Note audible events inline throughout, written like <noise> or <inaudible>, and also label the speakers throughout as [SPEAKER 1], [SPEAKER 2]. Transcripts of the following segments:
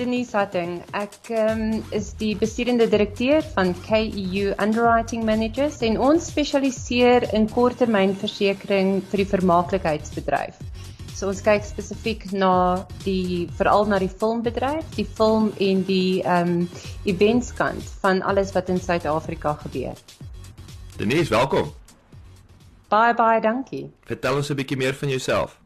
[SPEAKER 1] Denise Hatting. Ek um, is die besturende direkteur van KEU Underwriting Managers en ons spesialiseer in korttermynversekering vir die vermaaklikheidsbedryf. So ons kyk spesifiek na die veral na die filmbedryf, die film en die ehm um, eventskant van alles wat in Suid-Afrika gebeur.
[SPEAKER 2] Denise, welkom.
[SPEAKER 1] Baie baie dankie.
[SPEAKER 2] Vertel ons 'n bietjie meer van jouself.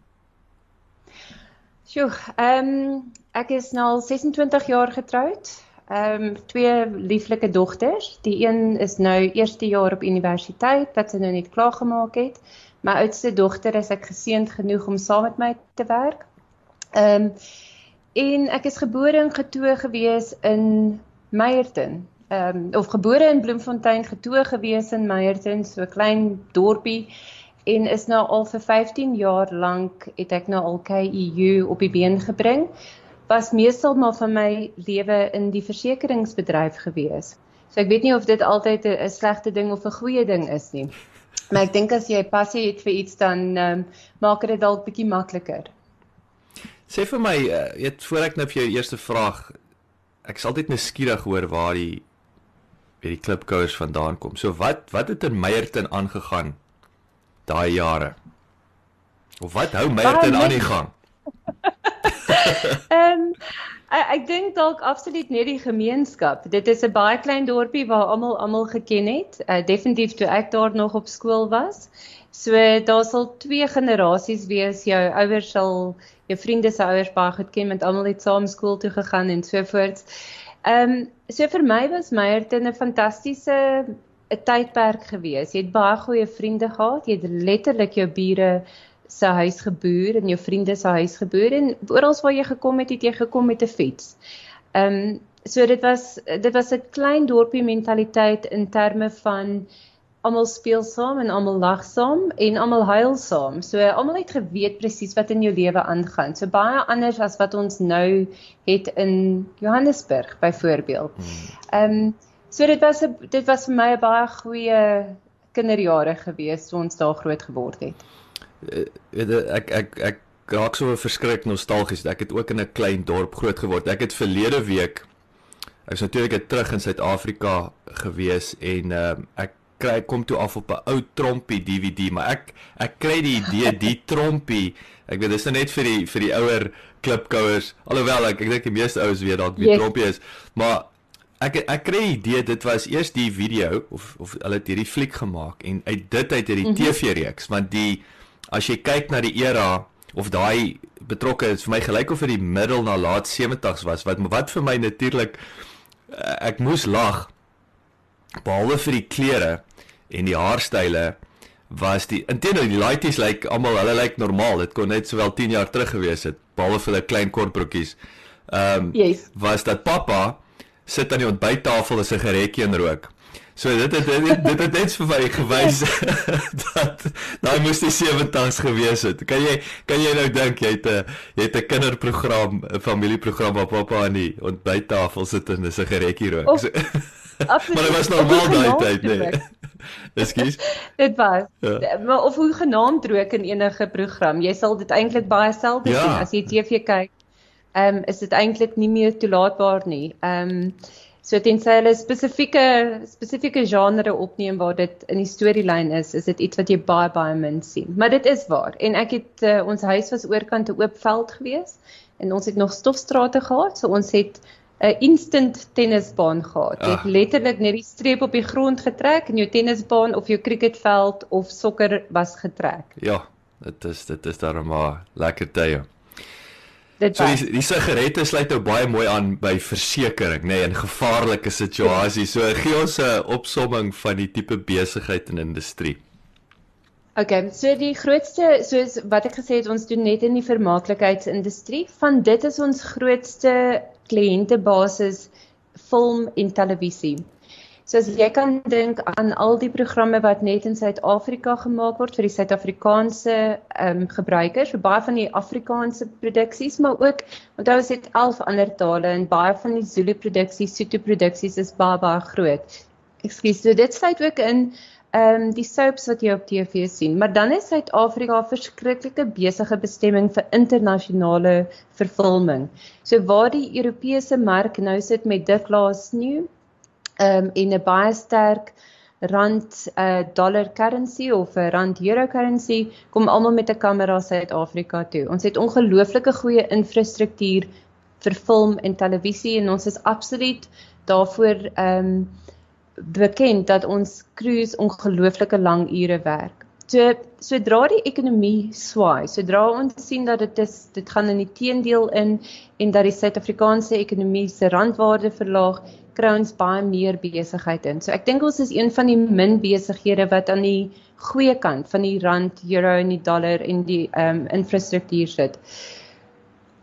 [SPEAKER 1] Sjoe, ehm um, ek is nou al 26 jaar getroud. Ehm um, twee lieflike dogters. Die een is nou eerste jaar op universiteit wat sy nou net klaar gemaak het. My oudste dogter is ek geseënd genoeg om saam met my te werk. Ehm um, en ek is gebore en getoe gewees in Meyerton. Ehm um, of gebore in Bloemfontein, getoe gewees in Meyerton, so 'n klein dorpie en is nou al vir 15 jaar lank het ek nou al KEU op die been gebring. Was meestal maar van my lewe in die versekeringsbedryf gewees. So ek weet nie of dit altyd 'n slegte ding of 'n goeie ding is nie. Maar ek dink as jy passie het vir iets dan um, maak dit dalk bietjie makliker.
[SPEAKER 2] Sê vir my, uh, het voor ek nou vir jou eerste vraag, ek is altyd nuuskierig hoor waar die by die klipkouers vandaan kom. So wat wat het in Meyerton aangegaan daai jare? Of wat hou Meyerton aan die gang? <laughs>
[SPEAKER 1] Ehm um, ek, dink dalk absoluut net die gemeenskap. Dit is 'n baie klein dorpie waar almal almal geken het. Uh, definitief toe ek daar nog op skool was. So daar sal twee generasies wees. Jou ouers sal jou vriende se ouers baie goed ken want almal het saam skool toe gegaan en so voort. Ehm um, so vir my was Meyerton 'n fantastiese 'n tydperk gewees. Jy het baie goeie vriende gehad. Jy het letterlik jou bure se huis geboer en jou vriende se huis geboer en oral waar jy gekom het, het jy gekom met 'n fiets. Ehm um, so dit was dit was 'n klein dorpie mentaliteit in terme van almal speel saam en almal lag saam en almal huil saam. So almal het geweet presies wat in jou lewe aangaan. So baie anders as wat ons nou het in Johannesburg byvoorbeeld. Ehm um, so dit was 'n dit was vir my 'n baie goeie kinderjare gewees toe ons daar groot geword het.
[SPEAKER 2] Uh, ek ek ek raak so verskrik nostalgies. Ek het ook in 'n klein dorp groot geword. Ek het verlede week ek is natuurlik terug in Suid-Afrika gewees en uh, ek kry kom toe af op 'n ou trompie DVD, maar ek ek kry die idee <laughs> die trompie. Ek weet dis nou net vir die vir die ouer klipkouers. Alhoewel ek ek dink die meeste ouens weet dalk wie yes. trompie is, maar ek ek kry die idee dit was eers die video of of hulle het hierdie fliek gemaak en uit dit uit hierdie mm -hmm. TV-reeks want die as jy kyk na die era of daai betrokke is vir my gelyk of vir die middel na laat 70's was wat wat vir my natuurlik ek moes lag behalwe vir die klere en die haarstyle was die intendeel die laities lyk like, almal hulle lyk like normaal dit kon net sowel 10 jaar terug gewees het behalwe vir hulle klein kort broekies. Ehm um,
[SPEAKER 1] yes.
[SPEAKER 2] was dat pappa sit aan die ontbyttafel 'n sigaretjie en rook. So dit het dit dit het net vir my gewys <laughs> dat daai moes die 70's gewees het. Kan jy kan jy nou dink jy het 'n jy het 'n kinderprogram, 'n familieprogram waar pappa aan die ontbyttafel sit en 'n sigaretjie rook.
[SPEAKER 1] Of,
[SPEAKER 2] so, <laughs> maar dit was normaal daai tyd, nee. <laughs> Ekskuus.
[SPEAKER 1] dit was. Ja. Maar of hoe genaamd rook in enige program, jy sal dit eintlik baie selde ja. sien as jy TV kyk. Ehm um, is dit eintlik nie meer toelaatbaar nie. Ehm um, so tensy hulle spesifieke spesifieke genre opneem waar dit in die storielyn is, is dit iets wat jy baie baie min sien. Maar dit is waar. En ek het uh, ons huis was oorkant 'n oop veld gewees en ons het nog stofstrate gehad, so ons het 'n instant tennisbaan gehad. Jy het letterlik net die streep op die grond getrek en jou tennisbaan of jou cricketveld of sokker was getrek.
[SPEAKER 2] Ja, dit is dit is daarom maar lekker tye.
[SPEAKER 1] Dit
[SPEAKER 2] so die, die sigarette sluit nou baie mooi aan by versekerings, nê, nee, in gevaarlike situasies. So gee ons 'n opsomming van die tipe besigheid en industrie.
[SPEAKER 1] Okay, so die grootste soos wat ek gesê het, ons doen net in die vermaaklikheidsindustrie. Van dit is ons grootste kliëntebasis film en televisie. So as jy kan dink aan al die programme wat net in Suid-Afrika gemaak word vir die Suid-Afrikaanse ehm um, gebruikers, vir baie van die Afrikaanse produksies, maar ook onthou as dit 11 ander tale en baie van die Zulu produksies, Sotho produksies is baie baie groot. Ekskuus, so dit sluit ook in ehm um, die soaps wat jy op TV sien, maar dan is Suid-Afrika 'n verskriklike besige bestemming vir internasionale vervilming. So waar die Europese mark nou sit met Dick Laas New um, en 'n baie sterk rand uh, dollar currency of 'n rand euro currency kom almal met 'n kamera Suid-Afrika toe. Ons het ongelooflike goeie infrastruktuur vir film en televisie en ons is absoluut daarvoor ehm um, bekend dat ons crews ongelooflike lang ure werk. So sodra die ekonomie swaai, sodra ons sien dat dit is dit gaan in die teendeel in en dat die Suid-Afrikaanse ekonomie se randwaarde verlaag, kry ons baie meer besigheid in. So ek dink ons is een van die min besighede wat aan die goeie kant van die rand, euro en die dollar en die ehm um, infrastruktuur sit.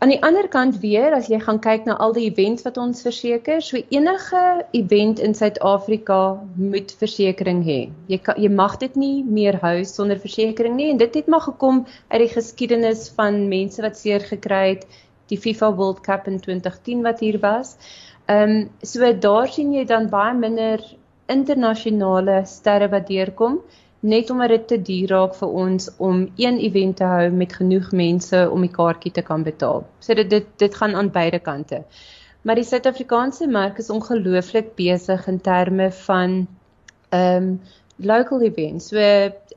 [SPEAKER 1] Aan die ander kant weer, as jy gaan kyk na al die events wat ons verseker, so enige event in Suid-Afrika moet versekerings hê. Jy kan, jy mag dit nie meer hou sonder versekerings nie en dit het maar gekom uit die geskiedenis van mense wat seer gekry het die FIFA World Cup in 2010 wat hier was. Ehm um, so daar sien jy dan baie minder internasionale sterre wat deurkom net omdat dit te duur raak vir ons om een event te hou met genoeg mense om die kaartjie te kan betaal. So dit dit dit gaan aan beide kante. Maar die Suid-Afrikaanse mark is ongelooflik besig in terme van ehm um, local events. So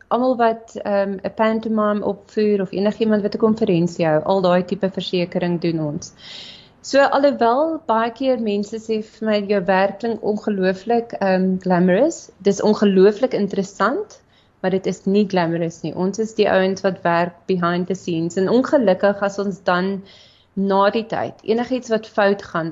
[SPEAKER 1] almal wat ehm um, 'n pantomime opvoer of enigiemand wat 'n konferensie hou, al daai tipe versekerings doen ons. So alhoewel baie keer mense sê vir my jou werk klink ongelooflik um glamorous, dis ongelooflik interessant, maar dit is nie glamorous nie. Ons is die ouens wat werk behind the scenes en ongelukkig as ons dan na die tyd enigiets wat fout gaan,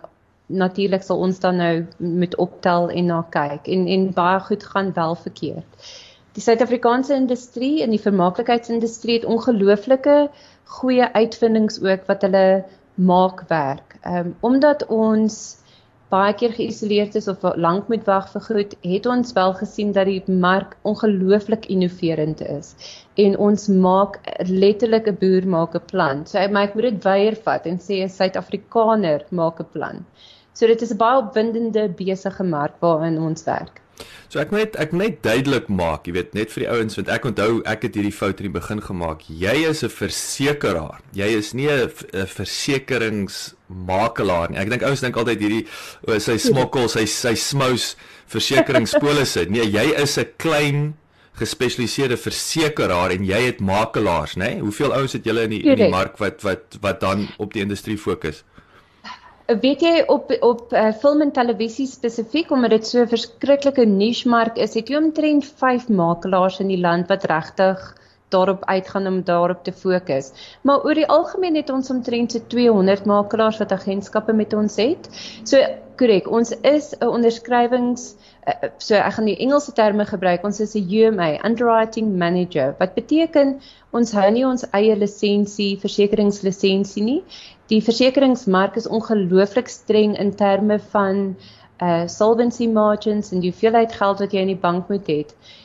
[SPEAKER 1] natuurlik sal ons dan nou moet optel en na kyk en en baie goed gaan wel verkeerd. Die Suid-Afrikaanse industrie en die vermaaklikheidsindustrie het ongelooflike goeie uitvindings ook wat hulle maak werk. Ehm um, omdat ons baie keer geïsoleerd is of lank moet wag vir goed, het ons wel gesien dat die mark ongelooflik innoverend is. En ons maak letterlik 'n boer maak 'n plan. So my ek moet dit weier vat en sê 'n Suid-Afrikaner maak 'n plan. So dit is 'n baie opwindende besige mark waarin ons werk.
[SPEAKER 2] So ek net ek net duidelik maak, jy weet, net vir die ouens want ek onthou ek het hierdie fout in die begin gemaak. Jy is 'n versekeraar. Jy is nie 'n versekeringsmakelaar nie. Ek dink ouens dink altyd hierdie o, sy smokkel, sy sy smous versekeringspolisse. <laughs> Nee, jy is 'n klein gespesialiseerde versekeraar en jy het makelaars, né? Nee? Hoeveel ouens het julle in die in die mark wat wat wat dan op die industrie fokus?
[SPEAKER 1] Weet jy op op uh, film en televisie spesifiek omdat dit so 'n verskriklike niche mark is, het jy omtrent 5 makelaars in die land wat regtig daarop uitgaan om daarop te fokus. Maar oor die algemeen het ons omtrent so 200 makelaars wat agentskappe met ons het. So korrek, ons is 'n onderskrywings uh, so ek gaan die Engelse terme gebruik. Ons is 'n UMA, underwriting manager. Wat beteken ons hou nie ons eie lisensie, versekeringslisensie nie die versekeringsmark is ongelooflik streng in terme van uh solvency margins en die hoeveelheid geld wat jy in die bank moet hê.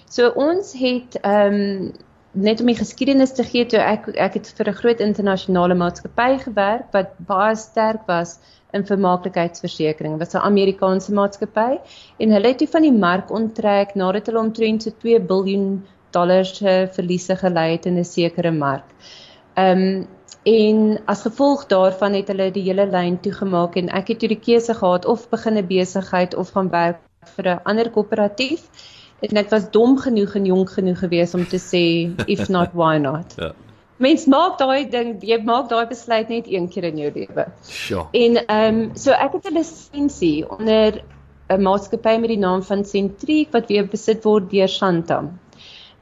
[SPEAKER 1] So ons het um net om die geskiedenis te gee toe ek ek het vir 'n groot internasionale maatskappy gewerk wat baie sterk was in vermaaklikheidsversekering. Dit was 'n Amerikaanse maatskappy en hulle het toe van die mark onttrek nadat hulle omtrent so 2 miljard dollars verliese gelei het in 'n sekere mark. Um En as gevolg daarvan het hulle die hele lyn toegemaak en ek het toe die keuse gehad of begin 'n besigheid of gaan werk vir 'n ander koöperatief. En ek was dom genoeg en jonk genoeg geweest om te sê if not why not. ja. Mens maak daai ding, jy maak daai besluit net een keer in jou lewe.
[SPEAKER 2] Sure.
[SPEAKER 1] En ehm um, so ek het 'n lisensie onder 'n maatskappy met die naam van Centric wat weer besit word deur Santam.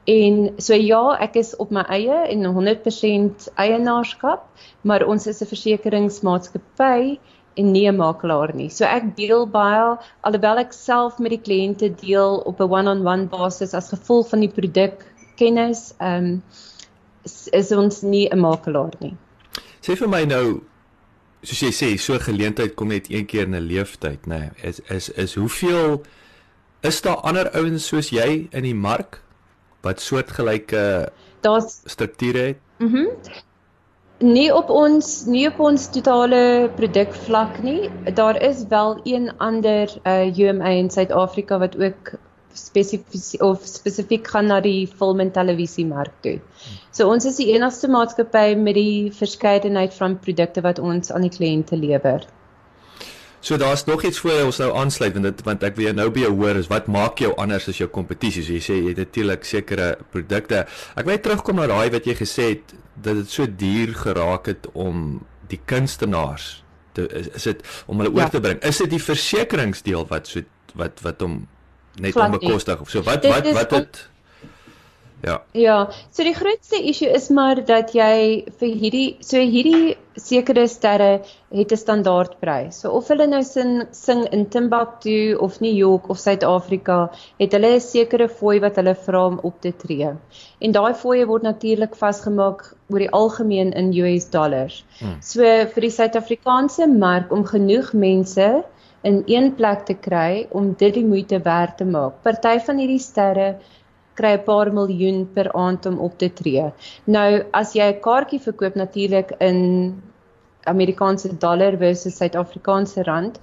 [SPEAKER 1] En so ja, ek is op my eie en 100% eienaarskap, maar ons is 'n versekeringsmaatskappy nie 'n makelaar nie. So ek deel baie alhoewel ek self met die kliënte deel op 'n one-on-one basis as gevolg van die produk kennis, ehm um, is, is ons nie 'n makelaar nie.
[SPEAKER 2] Sê vir my nou soos jy sê, so 'n geleentheid kom net een keer in 'n leeftyd, nê? Nee, is is is hoeveel Is daar ander ouens soos jy in die mark wat soortgelyke
[SPEAKER 1] Daar's
[SPEAKER 2] strukture het?
[SPEAKER 1] Mhm. Mm nie op ons nie op ons totale produkvlak nie. Daar is wel een ander uh UMA in Suid-Afrika wat ook spesifiek of spesifiek gaan na die film en televisie mark toe. So ons is die enigste maatskappy met die verskeidenheid van produkte wat ons aan die kliënte lewer.
[SPEAKER 2] So daar's nog iets voor ons nou aansluit want dit want ek wil jou nou by jou hoor is wat maak jou anders as jou kompetisie? So jy sê jy het natuurlik sekere produkte. Ek wil terugkom na daai wat jy gesê het dat dit so duur geraak het om die kunstenaars te is, is dit om hulle ja. oor te bring. Is dit die versekeringsdeel wat so wat wat hom net onbekostig of so wat dit wat wat het Ja.
[SPEAKER 1] Ja, so die grootste issue is maar dat jy vir hierdie so hierdie sekere sterre het 'n standaardprys. So of hulle nou sing sing in Timbuktu of New York of Suid-Afrika, het hulle 'n sekere fooi wat hulle vra om op te tree. En daai fooie word natuurlik vasgemaak oor die algemeen in US dollars. Hmm. So vir die Suid-Afrikaanse mark om genoeg mense in een plek te kry om dit die moeite werd te maak. Party van hierdie sterre kry 'n paar miljoen per aand om op te tree. Nou as jy 'n kaartjie verkoop natuurlik in Amerikaanse dollar versus Suid-Afrikaanse rand,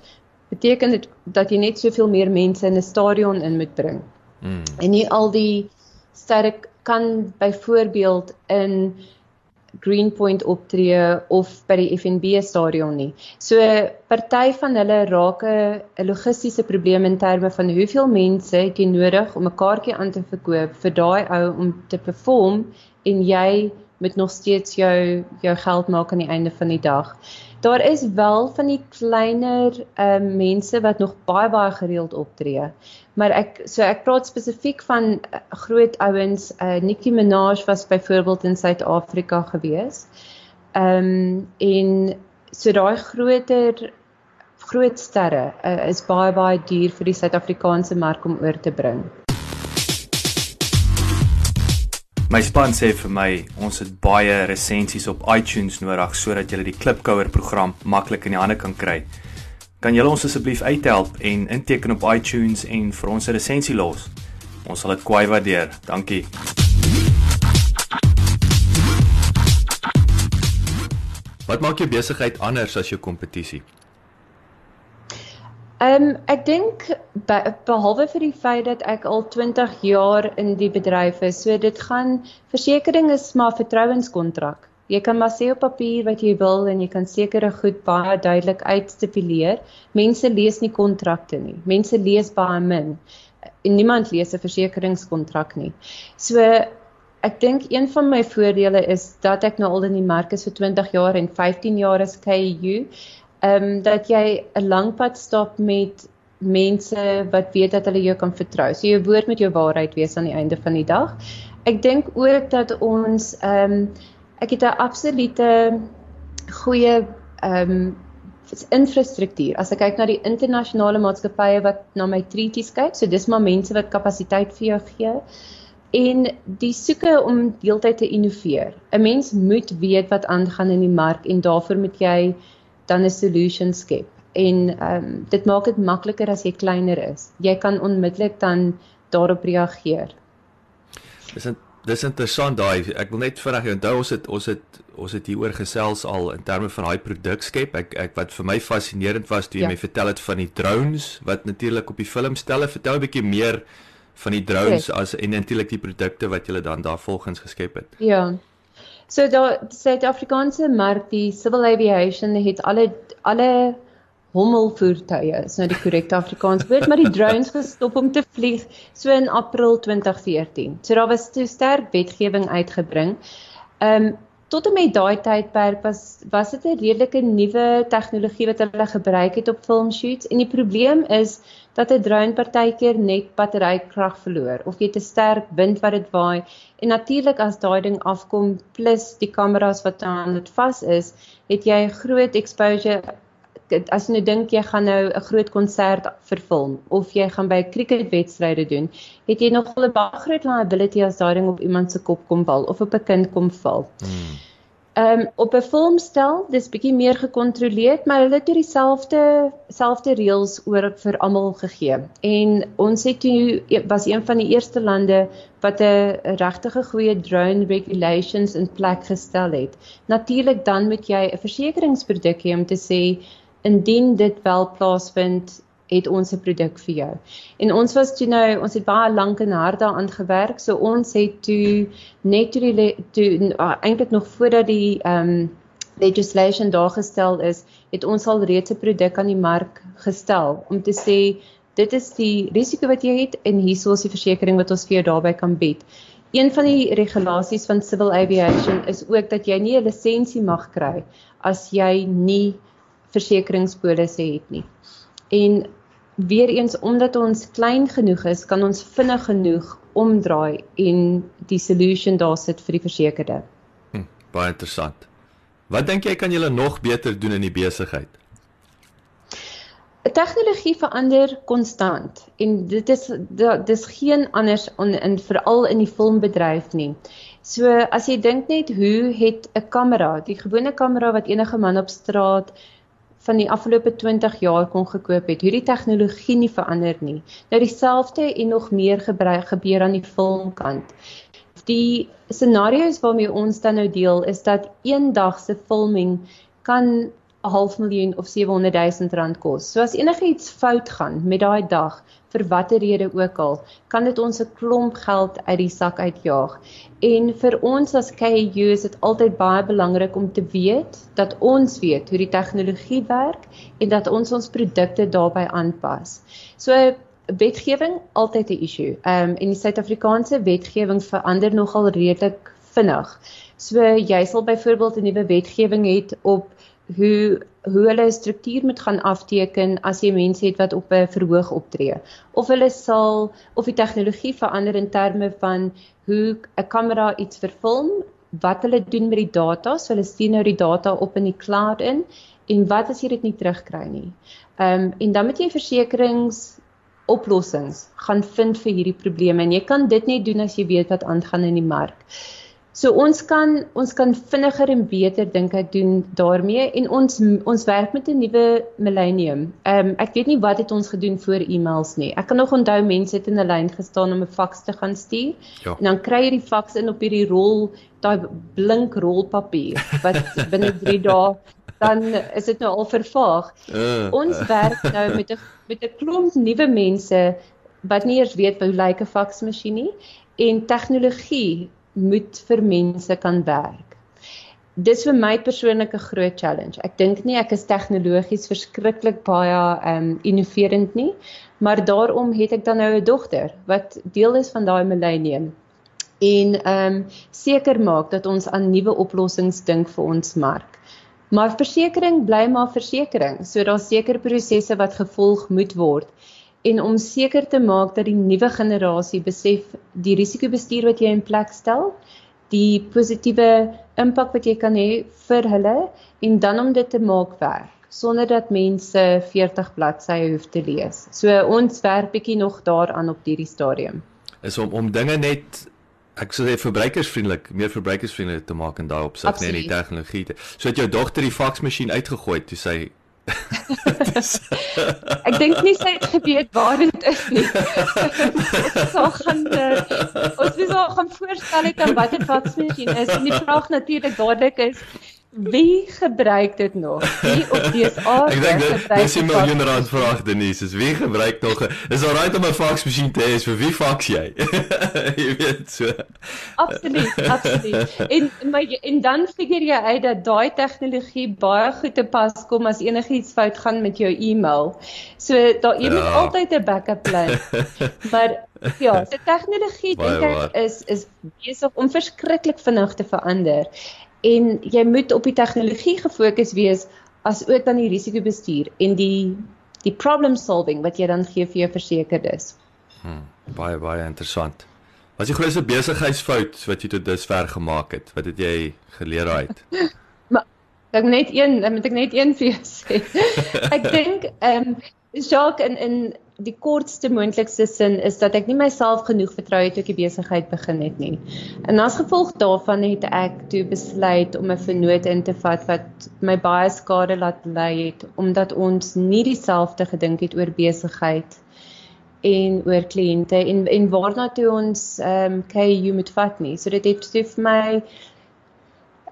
[SPEAKER 1] beteken dit dat jy net soveel meer mense in 'n stadion in moet bring. Mm. En nie al die sterre kan byvoorbeeld in Greenpoint optree of by die FNB stadion nie. So party van hulle raak 'n logistiese probleem in terme van hoeveel mense het jy nodig om 'n kaartjie aan te verkoop vir daai ou om te perform en jy moet nog steeds jou jou geld maak aan die einde van die dag. Daar is wel van die kleiner ehm uh, mense wat nog baie baie gereeld optree. Maar ek so ek praat spesifiek van uh, groot ouens, uh, Nicki Minaj was byvoorbeeld in Suid-Afrika gewees. Ehm um, en so daai groter groot sterre uh, is baie baie duur vir die Suid-Afrikaanse mark om oor te bring.
[SPEAKER 3] My span sê vir my ons het baie resensies op iTunes nodig sodat jy die Klipkouer program maklik in die hande kan kry. Kan julle ons asseblief uithelp en inteken op iTunes en vir ons 'n resensie los? Ons sal dit kwai waardeer. Dankie.
[SPEAKER 2] Wat maak jou besigheid anders as jou kompetisie?
[SPEAKER 1] Ehm um, ek dink be, behalwe vir die feit dat ek al 20 jaar in die bedryf is, so dit gaan versekerings is maar vertrouenskontrak. Jy kan maar sê op papier wat jy wil en jy kan sekere goed baie duidelik uitstipuleer. Mense lees nie kontrakte nie. Mense lees baie min. En niemand lees 'n versekeringskontrak nie. So ek dink een van my voordele is dat ek nou al in die mark is vir 20 jaar en 15 jaar as KU ehm um, dat jy 'n lang pad stap met mense wat weet dat hulle jou kan vertrou. So jou woord moet jou waarheid wees aan die einde van die dag. Ek dink ook dat ons ehm um, ek het 'n absolute goeie ehm um, infrastruktuur. As ek kyk na die internasionale maatskappye wat na my treaties kyk, so dis maar mense wat kapasiteit vir jou gee en die soeke om deeltyd te innoveer. 'n Mens moet weet wat aangaan in die mark en daarvoor moet jy dan 'n solution skep. En ehm um, dit maak dit makliker as jy kleiner is. Jy kan onmiddellik dan daarop reageer.
[SPEAKER 2] Dis in, dis interessant daai. Ek wil net vinnig onthou ons het ons het ons het hieroor gesels al in terme van daai produk skep. Ek ek wat vir my fascinerend was toe jy ja. my vertel het van die drones wat natuurlik op die film stelle. Vertel 'n bietjie meer van die drones yes. as en natuurlik die produkte wat jy dan daar volgens geskep het.
[SPEAKER 1] Ja. So daar Suid-Afrikaanse mark die civil aviation het alle alle hommelvoertuie, is nou die korrekte Afrikaans woord, maar die drones gestop om te vlieg so in April 2014. So daar was toe sterk wetgewing uitgebring. Ehm um, tot en met daai tydperk was was dit 'n redelike nuwe tegnologie wat hulle gebruik het op film shoots en die probleem is dat 'n drone partykeer net batterykrag verloor of jy te sterk wind wat dit waai. En natuurlik as daai ding afkom plus die kameras wat aan dit vas is, het jy groot exposure as jy nou dink jy gaan nou 'n groot konsert vervilm of jy gaan by 'n cricketwedstryde doen, het jy nogal 'n baie groot liability as daai ding op iemand se kop kom val of op 'n kind kom val. Hmm. Ehm um, op 'n filmstel, dis bietjie meer gekontroleerd, maar hulle het toe dieselfde selfde reëls oor vir almal gegee. En ons het toe e, was een van die eerste lande wat 'n regtige goeie drone regulations in plek gestel het. Natuurlik dan moet jy 'n versekeringsproduk hê om te sê indien dit wel plaasvind het ons 'n produk vir jou. En ons was toe nou, ons het baie lank en hard daaraan gewerk. So ons het toe net toe die toe uh, eintlik nog voordat die ehm um, legislation daar gestel is, het ons al reeds 'n produk aan die mark gestel om te sê dit is die risiko wat jy het en hier is die versekerings wat ons vir jou daarbey kan bied. Een van die regulasies van civil aviation is ook dat jy nie 'n lisensie mag kry as jy nie versekeringspolisse het nie. En weer eens omdat ons klein genoeg is, kan ons vinnig genoeg omdraai en die solution daar sit vir die versekerde.
[SPEAKER 2] Hm, baie interessant. Wat dink jy kan julle nog beter doen in die besigheid?
[SPEAKER 1] Tegnologie verander konstant en dit is dis geen anders in, in veral in die filmbedryf nie. So as jy dink net hoe het 'n kamera, die gewone kamera wat enige man op straat van die afgelope 20 jaar kon gekoop het, hoe die tegnologie nie verander nie. Nou dieselfde en nog meer gebruik gebeur aan die filmkant. Die scenario's waarmee ons dan nou deel is dat eendag se filming kan 'n half miljoen of 700 000 rand kos. So as enigiets fout gaan met daai dag, vir watter rede ook al, kan dit ons 'n klomp geld uit die sak uitjaag. En vir ons as KU is dit altyd baie belangrik om te weet dat ons weet hoe die tegnologie werk en dat ons ons produkte daarbey aanpas. So wetgewing altyd 'n issue. Ehm um, en die Suid-Afrikaanse wetgewing verander nogal redelik vinnig. So jy sal byvoorbeeld 'n nuwe wetgewing hê op hoe hoe hulle 'n struktuur moet gaan afteken as jy mense het wat op 'n verhoog optree. Of hulle sal of die tegnologie verander in terme van hoe 'n kamera iets verfilm, wat hulle doen met die data, so hulle stuur nou die data op in die cloud in en wat as jy dit nie terugkry nie. Ehm um, en dan moet jy versekerings oplossings gaan vind vir hierdie probleme en jy kan dit net doen as jy weet wat aangaan in die mark. So ons kan ons kan vinniger en beter dink ek doen daarmee en ons ons werk met 'n nuwe millennium. Ehm um, ek weet nie wat het ons gedoen voor e-mails nie. Ek kan nog onthou mense het in 'n lyn gestaan om 'n faks te gaan stuur. Ja. En dan kry jy die faks in op hierdie rol, daai blink rolpapier wat <laughs> binne 3 dae dan is dit nou al vervaag. Uh, ons werk nou met 'n met 'n klomp nuwe mense wat nie eers weet hoe lyk 'n faksmasjien nie en tegnologie moet vir mense kan werk. Dis vir my persoonlik 'n groot challenge. Ek dink nie ek is tegnologies verskriklik baie um innoverend nie, maar daarom het ek dan nou 'n dogter wat deel is van daai millennium en um seker maak dat ons aan nuwe oplossings dink vir ons mark. Maar versekerings bly maar versekerings, so daar's seker prosesse wat gevolg moet word en om seker te maak dat die nuwe generasie besef die risikobestuur wat jy in plek stel, die positiewe impak wat jy kan hê vir hulle en dan om dit te maak werk sonder dat mense 40 bladsye hoef te lees. So ons werk bietjie nog daaraan op hierdie stadium.
[SPEAKER 2] Is om om dinge net ek sou sê verbruikersvriendelik, meer verbruikersvriendelik te maak en daarop sit net die tegnologie. So het jou dogter die faksmasjien uitgegooi toe sy <laughs>
[SPEAKER 1] ek dink nie sy het geweet waar dit is nie. so gaan uh, ons moet al gaan voorstel het aan watter faksmasjien is en die vraag natuurlik dadelik is Wie gebruik dit nog? Wie op DSA <laughs>
[SPEAKER 2] Ek dink dit is 'n miljoen rand vraag Denise. Is wie gebruik nog? Is al right om 'n faksmasjien te hê vir wie faks jy? <laughs> jy weet so.
[SPEAKER 1] Absoluut, absoluut. En maar en dan figure jy uit dat daai tegnologie baie goed te pas kom as enigiets fout gaan met jou e-mail. So daar jy ja. moet altyd 'n backup plan. <laughs> maar ja, se tegnologie dink ek is is besig om verskriklik vinnig te verander en jy moet op die tegnologie gefokus wees as ook dan die risikobestuur en die die problem solving wat jy dan gee vir jou versekerdes.
[SPEAKER 2] Hmm, baie baie interessant. Wat is die grootste besigheidsfout wat jy tot dusver gemaak het? Wat het jy geleer uit? <laughs>
[SPEAKER 1] maar ek net een, moet ek net een vir jou sê. <laughs> ek dink ehm um, Jacques in in die kortste moontlikste sin is dat ek nie myself genoeg vertrou het toe ek die besigheid begin het nie. En as gevolg daarvan het ek toe besluit om 'n vennoot in te vat wat my baie skade laat ly het omdat ons nie dieselfde gedink het oor besigheid en oor kliënte en en waarna toe ons ehm um, KU moet vat nie. So dit het vir my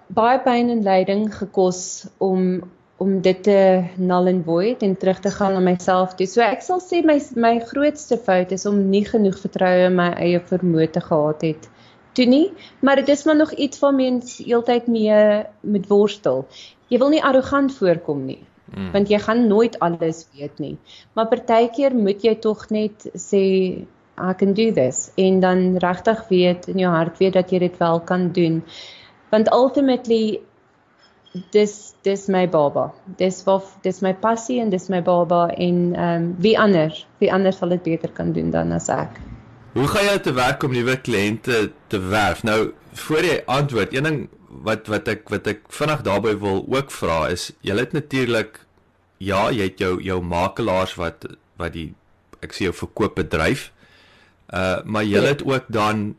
[SPEAKER 1] baie pyn en lyding gekos om om dit te null and void en terug te gaan na myself toe. So ek sal sê my my grootste fout is om nie genoeg vertroue in my eie vermoë te gehad het toe nie, maar dit is maar nog iets wat mens heeltyd mee met worstel. Jy wil nie arrogant voorkom nie. Mm. Want jy gaan nooit alles weet nie. Maar partykeer moet jy tog net sê I can do this en dan regtig weet in jou hart weet dat jy dit wel kan doen. Want ultimately dis dis my baba. Dis wat dis my passie en dis my baba en ehm um, wie anders? Wie anders sal dit beter kan doen dan as ek?
[SPEAKER 2] Hoe gaan jy te werk om nuwe kliënte te werf? Nou, voor jy antwoord, een ding wat wat ek wat ek vinnig daarbey wil ook vra is, jy het natuurlik ja, jy het jou jou makelaars wat wat die ek sê jou verkoop bedryf. Uh maar jy ja. het ook dan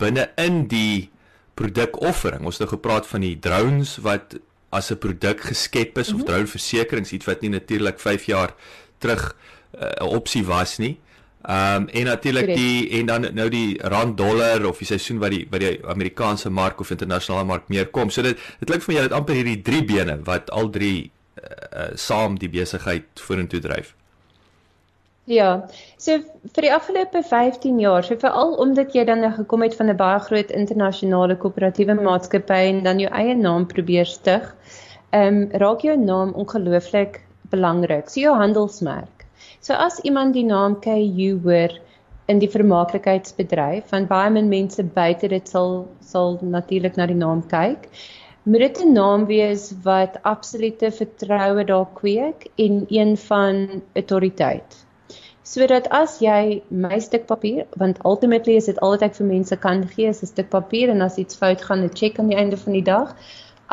[SPEAKER 2] binne in die produkoffering. Ons het nou gepraat van die drones wat as 'n produk geskep is mm -hmm. of mhm. droneversekerings iets wat nie natuurlik 5 jaar terug eh, 'n uh, opsie was nie. Ehm um, en natuurlik die en dan nou die rand dollar of die seisoen wat die wat die Amerikaanse mark of internasionale mark meer kom. So dit dit klink vir my jy het amper hierdie drie bene wat al drie uh, saam die besigheid vorentoe dryf.
[SPEAKER 1] Ja. So vir die afgelope 15 jaar, so veral omdat jy dan nou gekom het van 'n baie groot internasionale koöperatiewe maatskappy en dan jou eie naam probeer stig, ehm um, raak jou naam ongelooflik belangrik. So jou handelsmerk. So as iemand die naam KU hoor in die vermaaklikheidsbedryf, van baie min mense buite dit sal sal natuurlik na die naam kyk. Moet dit 'n naam wees wat absolute vertroue daar kweek en een van autoriteit. Sodat as jy my stuk papier, want ultimately is dit al wat ek vir mense kan gee, is 'n stuk papier en as iets fout gaan, 'n cheque aan die einde van die dag,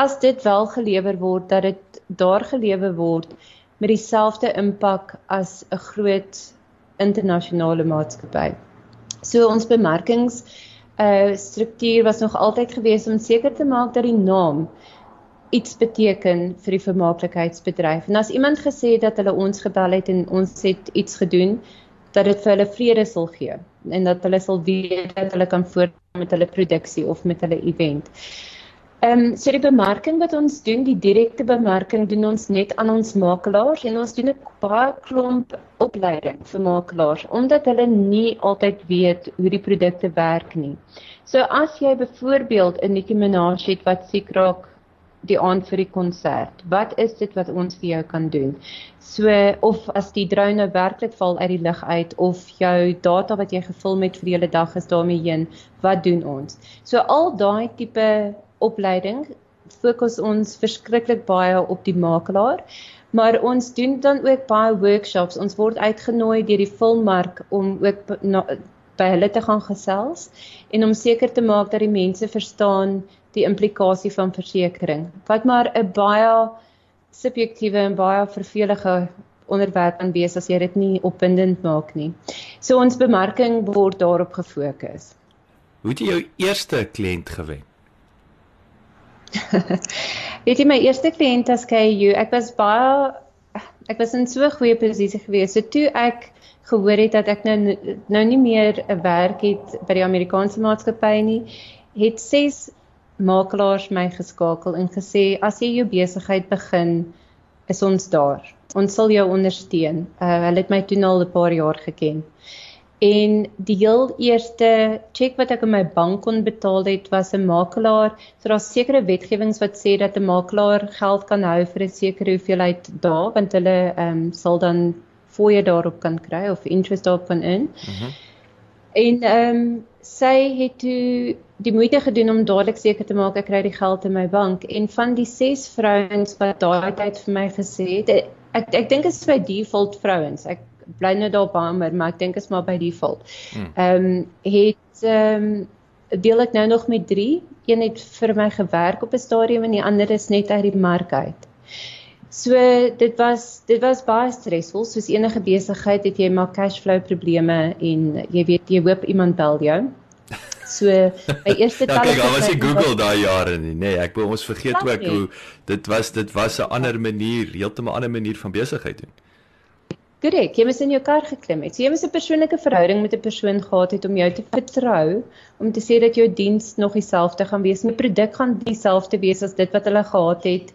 [SPEAKER 1] as dit wel gelewer word dat dit daar gelewer word met dieselfde impak as 'n groot internasionale maatskappy. So ons bemarkings uh struktuur was nog altyd gewees om seker te maak dat die naam iets beteken vir die vermaaklikheidsbedryf. En as iemand gesê het dat hulle ons gebel het en ons het iets gedoen dat dit vir hulle vrede sal gee en dat hulle sal weet dat hulle kan voort met hulle produksie of met hulle event. Ehm um, so die bemarking wat ons doen, die direkte bemarking doen ons net aan ons makelaars en ons doen 'n baie klomp opleiding vir makelaars omdat hulle nie altyd weet hoe die produkte werk nie. So as jy byvoorbeeld 'n Nicki Minaj het wat siek raak die aand vir die konsert, wat is dit wat ons vir jou kan doen? So of as die drone werklik val uit die lug uit of jou data wat jy gefilm het vir die hele dag is daarmee heen, wat doen ons? So al daai tipe opleiding fokus ons verskriklik baie op die makelaar. Maar ons doen dan ook baie workshops. Ons word uitgenooi deur die filmmark om ook na, by hulle te gaan gesels en om seker te maak dat die mense verstaan die implikasie van versekerings. Wat maar 'n baie subjektiewe en baie vervelige onderwerp kan wees as jy dit nie opwindend maak nie. So ons bemarking word daarop gefokus.
[SPEAKER 2] Hoe het jy jou eerste kliënt gewen? <laughs>
[SPEAKER 1] Weet jy my eerste kliënt as KU, ek was baie ek was in so 'n goeie posisie gewees. So toe ek gehoor het dat ek nou nou nie meer 'n werk het by die Amerikaanse maatskappy nie, het ses makelaars my geskakel en gesê as jy jou besigheid begin, is ons daar. Ons sal jou ondersteun. Uh, hulle het my toe al 'n paar jaar geken. En die heel eerste cheque wat ek aan my bank kon betaal het was 'n makelaar. So daar's sekere wetgewings wat sê dat 'n makelaar geld kan hou vir 'n sekere hoeveelheid dae want hulle ehm um, sal dan fooie daarop kan kry of interest daarop kan in. Mm -hmm. En ehm um, sy het toe die moeite gedoen om dadelik seker te maak ek kry die geld in my bank en van die ses vrouens wat daai tyd vir my gesê het ek ek dink dit is by default vrouens. Ek bly nou daar baie maar ek dink is maar by default. Hmm. Ehm um, het ehm um, deel ek nou nog met 3. Een het vir my gewerk op 'n stadium en die ander is net uit die mark uit. So dit was dit was baie stresvol soos enige besigheid het jy maar cashflow probleme en jy weet jy hoop iemand bel jou. So my <laughs> eerste
[SPEAKER 2] talle Ja, kyk, was jy Google daai jare nie, nê. Nee, ek wou ons vergeet ook hoe dit was dit was 'n ander manier, heeltemal 'n ander manier van besigheid doen.
[SPEAKER 1] Korrek, jy moes in jou kar geklim het. So jy moes 'n persoonlike verhouding met 'n persoon gehad het om jou te vertrou, om te sê dat jou diens nog dieselfde gaan wees, my produk gaan dieselfde wees as dit wat hulle gehad het.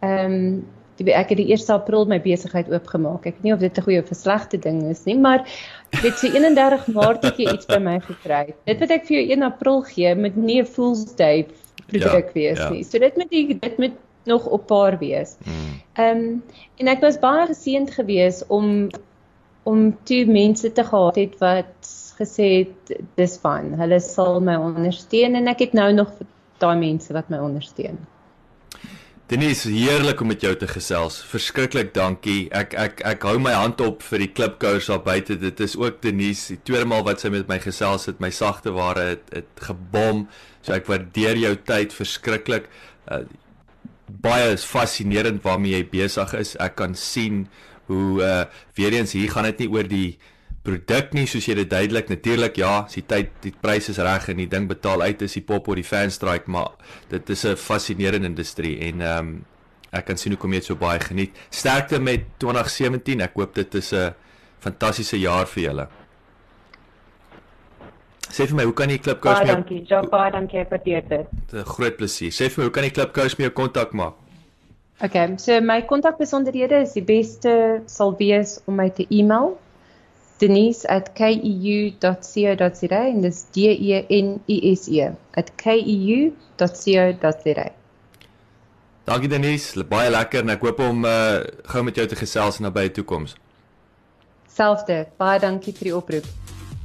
[SPEAKER 1] Ehm um, ek het die 1 April my besigheid oopgemaak. Ek weet nie of dit 'n goeie of 'n slegte ding is nie, maar dit so 31 Maart het jy iets by my gekry. Dit wat ek vir jou 1 April gee, moet nie 'n Fool's Day produk ja, wees ja. nie. So dit moet die, dit moet nog op paar wees. Hmm. Ehm um, en ek was baie geseënd geweest om om toe mense te gehad het wat gesê het dis fyn. Hulle sal my ondersteun en ek het nou nog daai mense wat my ondersteun.
[SPEAKER 2] Denise, heerlik om met jou te gesels. Verskriklik dankie. Ek ek ek hou my hand op vir die klipkous daar buite. Dit is ook Denise, die tweede maal wat sy met my gesels het. My sagte ware het, het gebom. So ek waardeer jou tyd verskriklik. Uh, baie fascinerend waarmee jy besig is. Ek kan sien hoe uh weer eens hier gaan dit nie oor die produk nie soos jy dit duidelik natuurlik ja, as die tyd die pryse is reg en die ding betaal uit is die pop of die fan strike, maar dit is 'n fascinerende industrie en ehm um, ek kan sien hoe kom jy dit so baie geniet. Sterkte met 2017. Ek hoop dit is 'n fantastiese jaar vir julle. Sê vir my, hoe kan jy Klipkous
[SPEAKER 1] mee? Baie dankie, Jock, baie dankie vir dit.
[SPEAKER 2] Dit 'n groot plesier. Sê vir my, hoe kan jy Klipkous mee kontak maak?
[SPEAKER 1] Okay, so my kontakbesonderhede is die beste sal wees om my te e-mail denise@keu.co.za en dis D E N I S E @keu.co.za.
[SPEAKER 2] Dankie Denise, baie lekker en ek hoop om uh, gou met jou te gesels in nabye toekoms.
[SPEAKER 1] Selfde, baie dankie vir die oproep.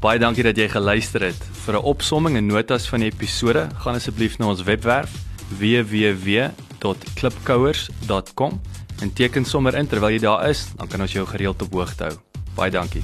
[SPEAKER 3] Baie dankie dat jy geluister het. Vir 'n opsomming en notas van die episode, gaan asseblief na ons webwerf www.klipkouers.com en teken sommer in terwyl jy daar is, dan kan ons jou gereeld op hoogte hou. Baie dankie.